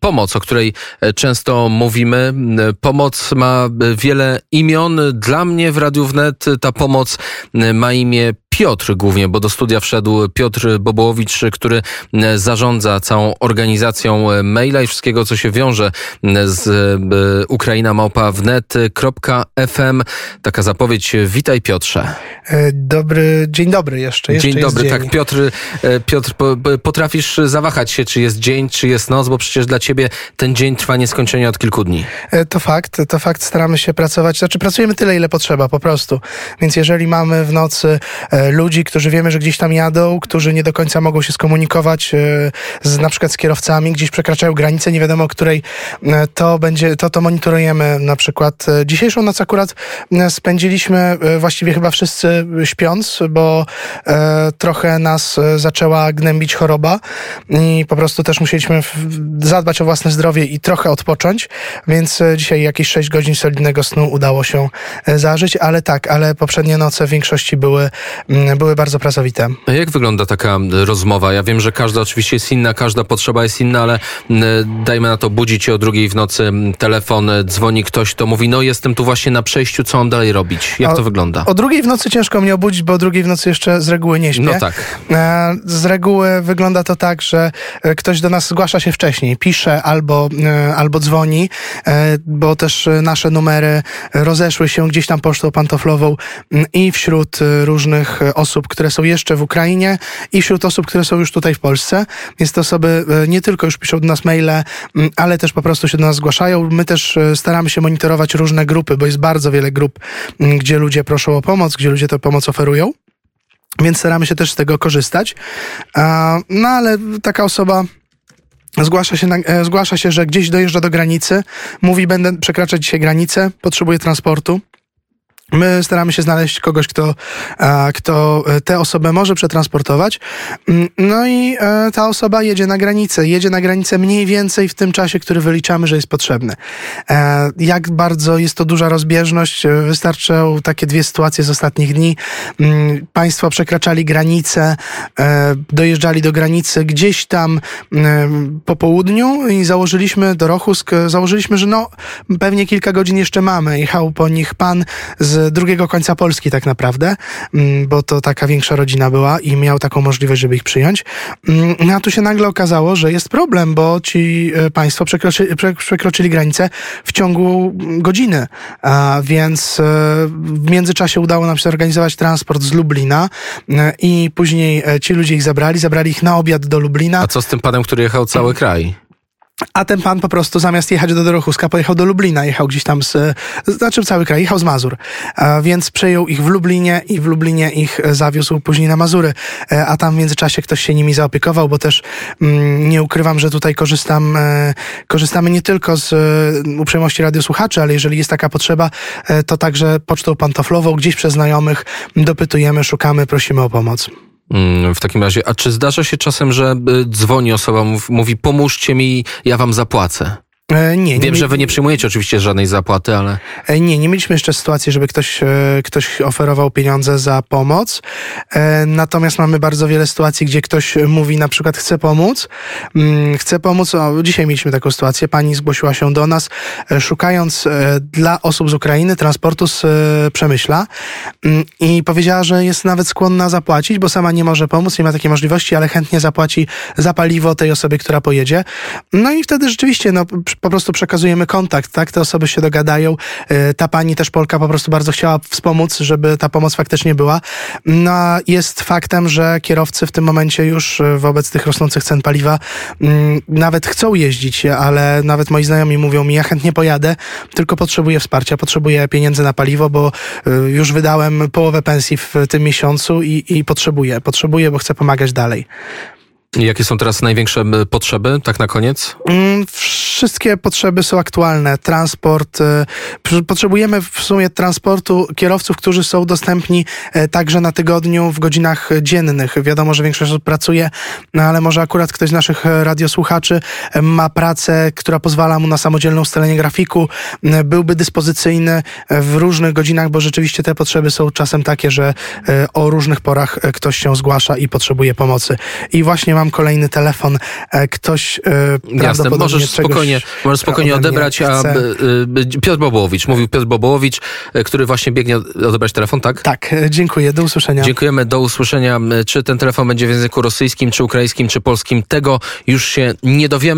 pomoc, o której często mówimy. Pomoc ma wiele imion. Dla mnie w Radiu Wnet ta pomoc ma imię Piotr głównie, bo do studia wszedł Piotr Bobołowicz, który zarządza całą organizacją maila i wszystkiego, co się wiąże z e, Ukraina małpa wnet.fm. Taka zapowiedź. Witaj Piotrze. E, dobry, dzień dobry jeszcze. jeszcze dzień dobry, dzień. tak. Piotr, e, Piotr, potrafisz zawahać się, czy jest dzień, czy jest noc, bo przecież dla ciebie ten dzień trwa nieskończenie od kilku dni. To fakt, to fakt. Staramy się pracować, znaczy pracujemy tyle, ile potrzeba po prostu. Więc jeżeli mamy w nocy ludzi, którzy wiemy, że gdzieś tam jadą, którzy nie do końca mogą się skomunikować e, z, na przykład z kierowcami, gdzieś przekraczają granicę, nie wiadomo której, e, to będzie, to, to monitorujemy na przykład. E, dzisiejszą noc akurat spędziliśmy właściwie chyba wszyscy śpiąc, bo trochę nas zaczęła gnębić choroba i po prostu też musieliśmy zadbać o własne zdrowie i trochę odpocząć, więc dzisiaj jakieś 6 godzin solidnego snu udało się zażyć, ale tak, ale poprzednie noce w większości były Mm, były bardzo pracowite. A jak wygląda taka rozmowa? Ja wiem, że każda oczywiście jest inna, każda potrzeba jest inna, ale mm, dajmy na to, budzi cię o drugiej w nocy mm, telefon, dzwoni ktoś, to mówi, no jestem tu właśnie na przejściu, co mam dalej robić? Jak o, to wygląda? O drugiej w nocy ciężko mnie obudzić, bo o drugiej w nocy jeszcze z reguły nie śpię. No tak. E, z reguły wygląda to tak, że e, ktoś do nas zgłasza się wcześniej, pisze albo, e, albo dzwoni, bo też nasze numery rozeszły się gdzieś tam pocztą pantoflową i wśród różnych osób, które są jeszcze w Ukrainie i wśród osób, które są już tutaj w Polsce. Więc te osoby e, nie tylko już piszą do nas maile, ale też po prostu się do nas zgłaszają. My też e, staramy się monitorować różne grupy, bo jest bardzo wiele grup, gdzie ludzie proszą o pomoc, gdzie ludzie tę pomoc oferują. Więc staramy się też z tego korzystać. No ale taka osoba Zgłasza się, na, e, zgłasza się, że gdzieś dojeżdża do granicy, mówi, będę przekraczać dzisiaj granicę, potrzebuję transportu. My staramy się znaleźć kogoś, kto, kto e, tę osobę może przetransportować. Mm, no i e, ta osoba jedzie na granicę. Jedzie na granicę mniej więcej w tym czasie, który wyliczamy, że jest potrzebny. E, jak bardzo jest to duża rozbieżność? Wystarczą takie dwie sytuacje z ostatnich dni. Mm, państwo przekraczali granicę, dojeżdżali do granicy gdzieś tam mm, po południu i założyliśmy do Rochusk, założyliśmy, że no pewnie kilka godzin jeszcze mamy. Jechał po nich pan z drugiego końca Polski tak naprawdę, mm, bo to taka większa rodzina była i miał taką możliwość, żeby ich przyjąć. Mm, no a tu się nagle okazało, że jest problem, bo ci e, państwo przekroczyli, przekroczyli granicę w ciągu godziny, a więc e, w międzyczasie udało nam się zorganizować transport z Lublina e, i później ci ludzie ich zabrali, zabrali ich na obiad do Lublina. A co z tym panem, który jechał cały kraj? A ten pan po prostu zamiast jechać do Dorochuska pojechał do Lublina, jechał gdzieś tam z, znaczy cały kraj, jechał z Mazur, więc przejął ich w Lublinie i w Lublinie ich zawiózł później na Mazury, e, a tam w międzyczasie ktoś się nimi zaopiekował, bo też mm, nie ukrywam, że tutaj korzystam, e, korzystamy nie tylko z e, uprzejmości radiosłuchaczy, ale jeżeli jest taka potrzeba, to także pocztą pantoflową, gdzieś przez znajomych dopytujemy, szukamy, prosimy o pomoc. Mm, w takim razie, a czy zdarza się czasem, że y, dzwoni osoba, mówi pomóżcie mi, ja wam zapłacę? E, nie, Wiem, nie, że wy nie przyjmujecie oczywiście żadnej zapłaty, ale... E, nie, nie mieliśmy jeszcze sytuacji, żeby ktoś, e, ktoś oferował pieniądze za pomoc. Natomiast mamy bardzo wiele sytuacji, gdzie ktoś mówi na przykład chce pomóc. Mm, chce pomóc, o, dzisiaj mieliśmy taką sytuację, pani zgłosiła się do nas, szukając dla osób z Ukrainy transportu z Przemyśla mm, i powiedziała, że jest nawet skłonna zapłacić, bo sama nie może pomóc, nie ma takiej możliwości, ale chętnie zapłaci za paliwo tej osobie, która pojedzie. No i wtedy rzeczywiście, no po prostu przekazujemy kontakt, tak? Te osoby się dogadają. E, ta pani też Polka po prostu bardzo chciała wspomóc, żeby ta pomoc faktycznie była. No, jest faktem, że kierowcy w tym momencie już e, wobec tych rosnących cen paliwa mm, nawet chcą jeździć, ale nawet moi znajomi mówią mi, ja chętnie pojadę, tylko potrzebuję wsparcia, potrzebuję pieniędzy na paliwo, bo e, już wydałem połowę pensji w tym miesiącu i, i potrzebuję, potrzebuję, bo chcę pomagać dalej. Jakie są teraz największe potrzeby, tak na koniec? Wszystkie potrzeby są aktualne. Transport, e, potrzebujemy w sumie transportu kierowców, którzy są dostępni e, także na tygodniu w godzinach dziennych. Wiadomo, że większość osób pracuje, no ale może akurat ktoś z naszych e, radiosłuchaczy ma pracę, która pozwala mu na samodzielne ustalenie grafiku, byłby dyspozycyjny w różnych godzinach, bo rzeczywiście te potrzeby są czasem takie, że o różnych porach ktoś się zgłasza i potrzebuje pomocy. I właśnie mam kolejny telefon. Ktoś Jasne, prawdopodobnie możesz czegoś spokojnie, spokojnie mnie odebrać, a y, y, Piotr Bobołowicz, mówił Piotr Bobołowicz, y, który właśnie biegnie odebrać telefon, tak? Tak, e, dziękuję. Do usłyszenia. Dziękujemy, do usłyszenia. Czy ten telefon będzie w języku rosyjskim, czy ukraińskim, czy polskim, tego już się nie dowiemy.